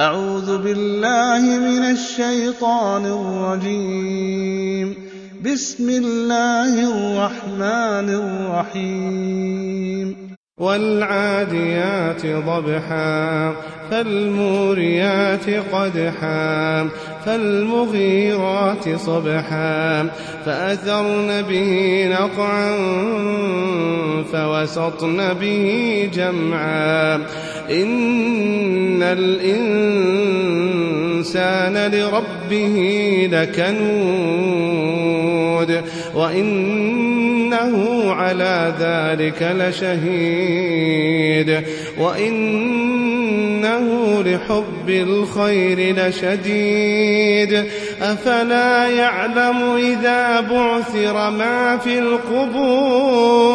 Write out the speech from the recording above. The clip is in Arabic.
أعوذ بالله من الشيطان الرجيم. بسم الله الرحمن الرحيم. والعاديات ضبحا فالموريات قدحا فالمغيرات صبحا فأثرن به نقعا فوسطن به جمعا. إن الإنسان لربه لكنود وإنه على ذلك لشهيد وإنه لحب الخير لشديد أفلا يعلم إذا بعثر ما في القبور